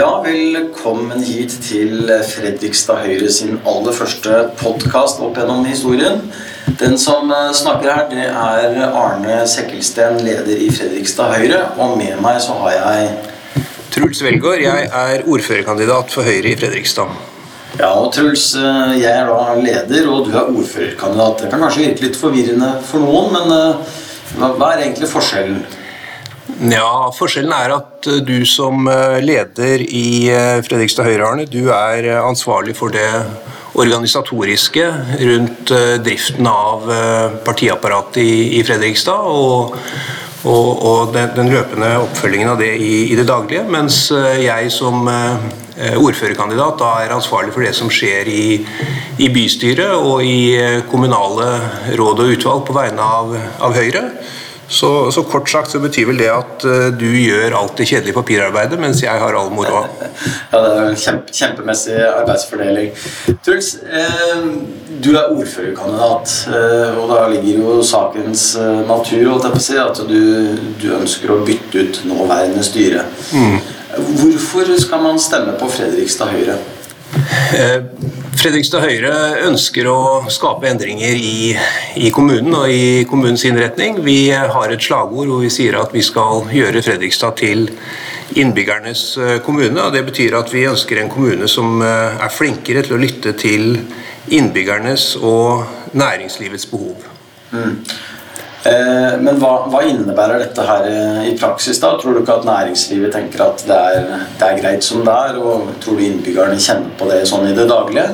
Ja, velkommen hit til Fredrikstad Høyre sin aller første podkast opp gjennom historien. Den som eh, snakker her, det er Arne Sekkelsten, leder i Fredrikstad Høyre. Og med meg så har jeg Truls Velgaard. Jeg er ordførerkandidat for Høyre i Fredrikstad. Ja, og Truls, eh, jeg er da leder, og du er ordførerkandidat. Det kan kanskje virke litt forvirrende for noen, men eh, hva er egentlig forskjellen? Ja, Forskjellen er at eh, du som eh, leder i eh, Fredrikstad Høyre, Arne, du er ansvarlig for det organisatoriske rundt driften av partiapparatet i, Fredrikstad. og, og, og den, den, løpende oppfølgingen av det i, i, det daglige. Mens jeg som ordførerkandidat da er ansvarlig for det som skjer i, i bystyret og i kommunale råd og utvalg på vegne av, av Høyre. Så, så, kort sagt så betyr vel det at uh, du gjør alt det kjedelige papirarbeidet, mens jeg har all moroa. Ja, det er en kjempe, kjempemessig arbeidsfordeling. Truls, eh, du er ordførerkandidat, eh, og da ligger jo sakens eh, natur si, at du, du, ønsker å bytte ut nåværende styre. Mm. Hvorfor skal man stemme på Fredrikstad Høyre? Eh, Fredrikstad Høyre ønsker å skape endringer i, i, kommunen og i kommunens innretning. Vi har et slagord hvor vi sier at vi skal gjøre Fredrikstad til innbyggernes eh, kommune. og Det betyr at vi ønsker en kommune som eh, er flinkere til å lytte til innbyggernes og næringslivets behov. Mm. Eh, men hva, hva, innebærer dette her eh, i praksis? da? Tror du ikke at næringslivet tenker at det er, det er greit som det er? Og tror du innbyggerne kjenner på det sånn i det daglige?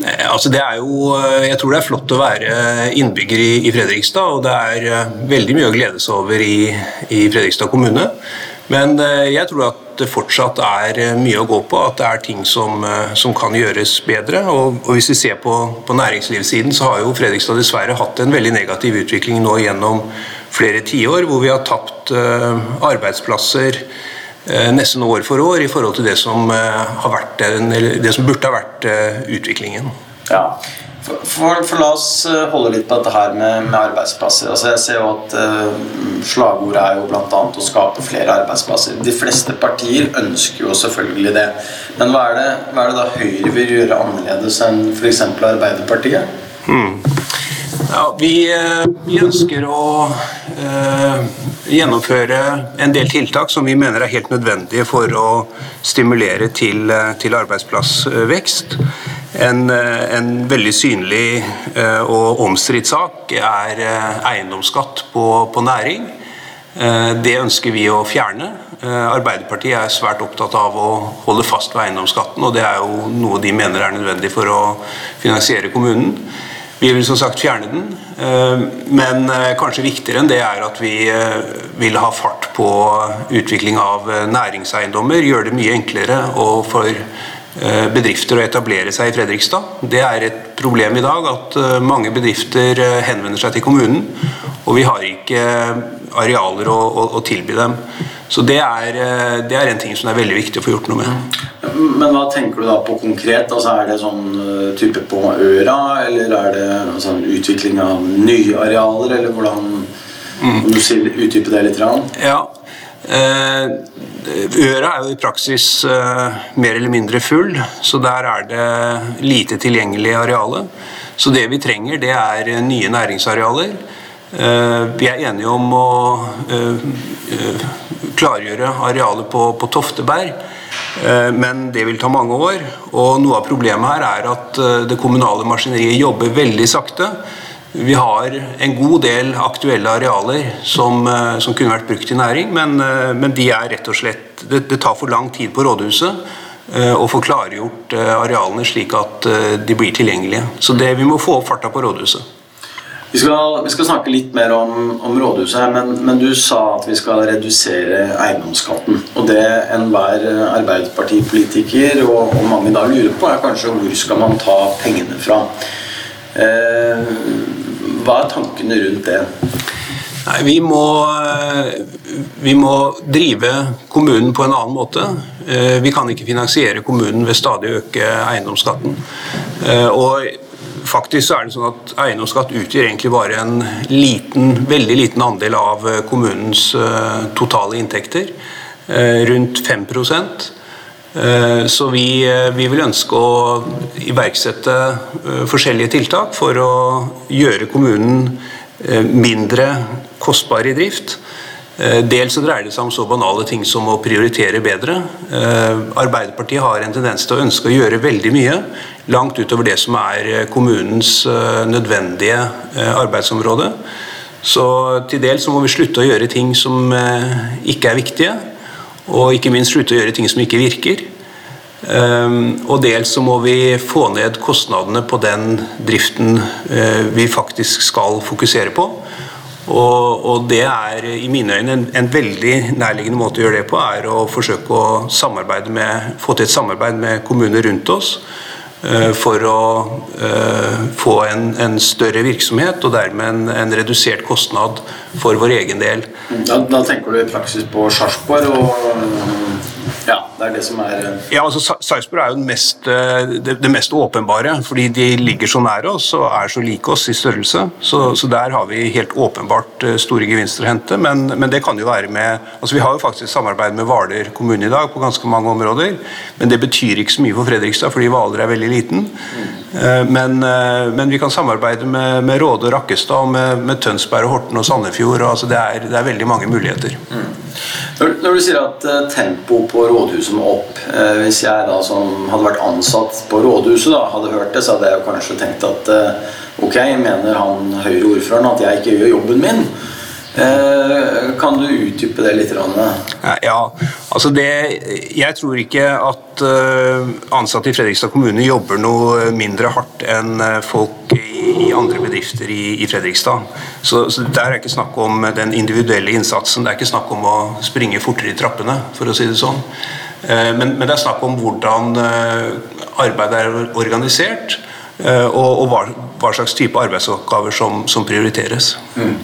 Altså det er jo, eh, jeg tror det er flott å være innbygger i, i Fredrikstad, og det er veldig mye å glede seg over i, i Fredrikstad kommune. Men jeg tror at det fortsatt er eh, mye å gå på, at det er ting som, eh, som kan gjøres bedre. Og, og Hvis vi ser på, på, næringslivssiden, så har jo Fredrikstad dessverre hatt en veldig negativ utvikling nå gjennom flere tiår, hvor vi har tapt arbeidsplasser nesten år for år i forhold til det som, har vært, det som burde ha vært utviklingen. Ja, for, for, La oss eh, holde litt på dette her med, med arbeidsplasser. Altså jeg ser jo at uh, Slagordet er jo bl.a. å skape flere arbeidsplasser. De fleste partier ønsker jo selvfølgelig det. Men hva er det, hva er det da Høyre vil gjøre annerledes enn f.eks. Arbeiderpartiet? Hmm. Ja, vi, eh, vi, ønsker å uh, gjennomføre en del tiltak som vi mener er helt nødvendige for å stimulere til, til arbeidsplassvekst. En, eh, en, veldig synlig eh, og omstridt sak er eh, eiendomsskatt på, på, næring. Det ønsker vi å fjerne. Arbeiderpartiet er svært opptatt av å holde fast ved eiendomsskatten, og det er jo noe de mener er nødvendig for å finansiere kommunen. Vi vil som sagt fjerne den, men kanskje viktigere enn det er at vi vil ha fart på utvikling av næringseiendommer. Gjøre det mye enklere og for bedrifter å etablere seg i Fredrikstad. Det er et problem i dag at eh, mange bedrifter eh, henvender seg til kommunen, og vi har ikke arealer å, å, å tilby dem. Så det er, det er, en ting som er veldig viktig å få gjort noe med. Men hva tenker du da på konkret? Altså Er det sånn type på Øra, eller er det altså, utvikling av nye arealer, eller hvordan mm. Kan du si, utdype det litt? Ja, Eh, øra er jo i praksis eh, mer eller mindre full, så der er det lite tilgjengelig areale. Så det vi trenger, det er nye næringsarealer. Eh, vi er enige om å klargjøre arealet på, på Tofteberg. Men det vil ta mange år. Og noe av problemet her er at det kommunale maskineriet jobber veldig sakte. Vi har en god del aktuelle arealer som, eh, som kunne vært brukt i næring, men, eh, men, de er rett og slett det, det, tar for lang tid på rådhuset eh, å få klargjort arealene slik at de blir tilgjengelige. Så det, vi må få opp farta på rådhuset. Vi skal, vi skal snakke litt mer om, om rådhuset, her, men, men, du sa at vi skal redusere eiendomsskatten. Og det enhver Arbeiderpartipolitiker og, og mange da lurer på, er kanskje hvor skal man ta pengene fra. Eh, hva er tankene rundt det? Nei, vi må, vi må drive kommunen på en annen måte. Eh, vi kan ikke finansiere kommunen ved stadig å øke eiendomsskatten. Eh, og faktisk så er det sånn at Eiendomsskatt utgjør egentlig bare en liten, veldig liten andel av kommunens totale inntekter. Rundt 5 Så vi, vi, vil ønske å iverksette forskjellige tiltak for å gjøre kommunen mindre kostbar i drift. Dels så dreier det seg om så banale ting som å prioritere bedre. Arbeiderpartiet har en tendens til å ønske å gjøre veldig mye, langt utover det som er kommunens nødvendige arbeidsområde. Så til dels så må vi slutte å gjøre ting som eh, ikke er viktige, og ikke minst slutte å gjøre ting som ikke virker. Um, og dels så må vi få ned kostnadene på den driften uh, vi faktisk skal fokusere på. Og, og det er i mine øyne en, en, veldig nærliggende måte å gjøre det på, er å forsøke å med, få til et samarbeid med kommuner rundt oss. Eh, for å uh, få en, en, større virksomhet og dermed en, en, redusert kostnad for vår egen del. Da, da tenker du i praksis på Sarpsborg og ja, det er det som er eh, Ja, altså Sarpsborg er jo mest, eh, det, det, mest åpenbare, fordi de ligger så nære oss og er så like oss i størrelse. Så, så der har vi helt åpenbart eh, store gevinster å hente. Men, men, det kan jo være med altså Vi har jo faktisk samarbeid med Hvaler kommune i dag på ganske mange områder. Men det betyr ikke så mye for Fredrikstad, fordi Hvaler er veldig liten. Men, men, vi kan samarbeide med, med Råde og Rakkestad, og med, med Tønsberg og Horten og Sandefjord. Og, altså det, er, det er veldig mange muligheter. Mm. Når, når, du sier at tempo på rådhuset må opp uh, Hvis jeg da som hadde vært ansatt på rådhuset da, hadde hørt det, så hadde jeg kanskje tenkt at uh, ok, mener han Høyre-ordføreren at jeg ikke gjør jobben min? Eh, kan du utdype det litt? Ja, altså det, Jeg tror ikke at eh, ansatte i Fredrikstad kommune jobber noe mindre hardt enn eh, folk i andre bedrifter i Fredrikstad. Så, så, Der er ikke snakk om den individuelle innsatsen. Det er ikke snakk om å springe fortere i trappene, for å si det sånn. Men, men det er snakk om hvordan arbeidet er organisert, og, og hva, hva, slags type arbeidsoppgaver som, som prioriteres. Mm.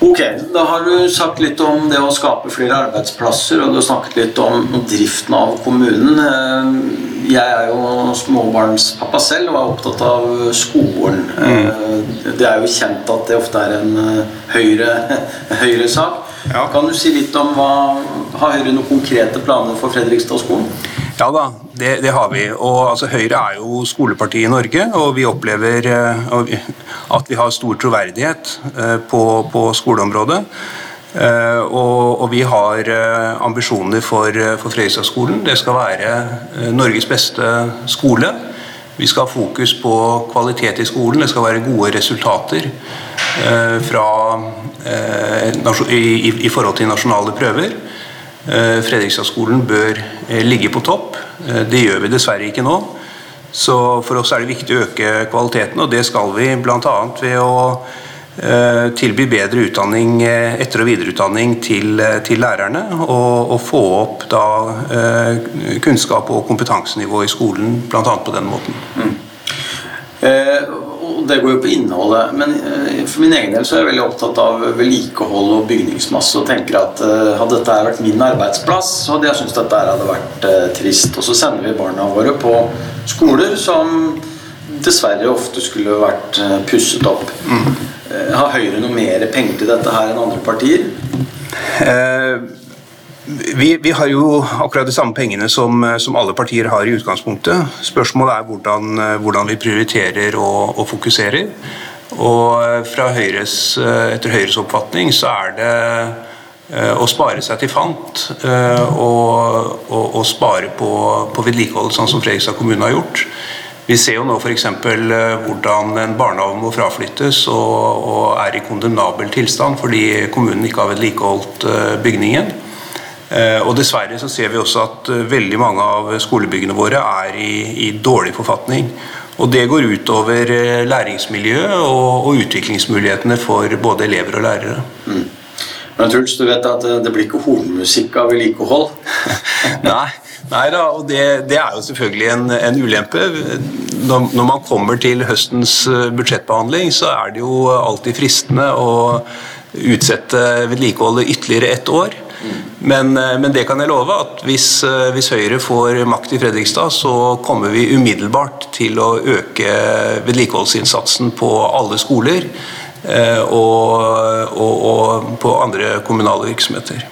Ok, Da har du sagt litt om det å skape flere arbeidsplasser, og du har snakket litt om driften av kommunen. Eh, jeg er jo småbarnspappa selv og er opptatt av skolen. Mm. Det er jo kjent at det ofte er en eh, høyre-sak. Høyre ja. Kan du si litt om hva Har Høyre noen konkrete planer for Fredrikstad-skolen? Ja da, det, det, har vi. Og altså, Høyre er jo skolepartiet i Norge, og vi opplever uh, at vi har stor troverdighet uh, på, på, skoleområdet. Uh, og, og, vi har ambisjoner for, for Fredrikstad-skolen. Det skal være Norges beste skole. Vi skal ha fokus på kvalitet i skolen. Det skal være gode resultater fra, i, i forhold til nasjonale prøver. Eh, Fredrikstad-skolen bør eh, ligge på topp. Eh, det gjør vi dessverre ikke nå. Så for oss er det viktig å øke kvaliteten, og det skal vi bl.a. ved å tilby bedre utdanning, etter- og videreutdanning til, til lærerne. Og, og, få opp da kunnskap og kompetansenivå i skolen bl.a. på den måten. Mm. Eh, det går jo på innholdet. Men eh, for min egen del så er jeg veldig opptatt av vedlikehold og bygningsmasse. Og tenker at uh, hadde dette vært min arbeidsplass, så hadde jeg syntes dette hadde vært uh, trist. Og så sender vi barna våre på skoler som dessverre ofte skulle vært pusset opp. Mm. har Høyre noe mer penger til dette her enn andre partier? Uh, vi, vi, har jo akkurat de samme pengene som, som, alle partier har i utgangspunktet. Spørsmålet er hvordan, hvordan vi prioriterer og, og, fokuserer. Og Høyres, etter Høyres oppfatning så er det eh, å spare seg til fant eh, og, og, og spare på, på vedlikehold, sånn som Fredrikstad kommune har gjort. Vi ser jo nå f.eks. Eh, hvordan en barnehage må fraflyttes og, og, er i kondemnabel tilstand fordi kommunen ikke har vedlikeholdt bygningen. Eh, og Dessverre så ser vi også at eh, veldig mange av skolebyggene våre er i, i dårlig forfatning. Og Det går utover eh, læringsmiljøet og, og, utviklingsmulighetene for både elever og lærere. Mm. Men Truls, du vet at det blir ikke hornmusikk av vedlikehold? nei, nei da, og det, det, er jo selvfølgelig en, en ulempe. Når, når, man kommer til høstens budsjettbehandling, så er det jo alltid fristende å utsette vedlikeholdet ytterligere ett år. Men, eh, men, det kan jeg love, at hvis, eh, hvis, Høyre får makt i Fredrikstad, så kommer vi umiddelbart til å øke vedlikeholdsinnsatsen på alle skoler eh, og, og, og på andre kommunale virksomheter.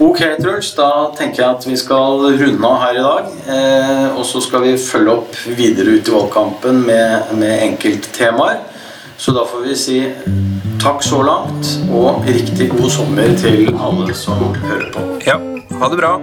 Ok, Truls. Da tenker jeg at vi skal runde av her i dag. Eh, og så skal vi følge opp videre ut i valgkampen med, med enkelttemaer. Så da får vi si takk så langt, og riktig god sommer til alle som hører på. Ja, ha det bra.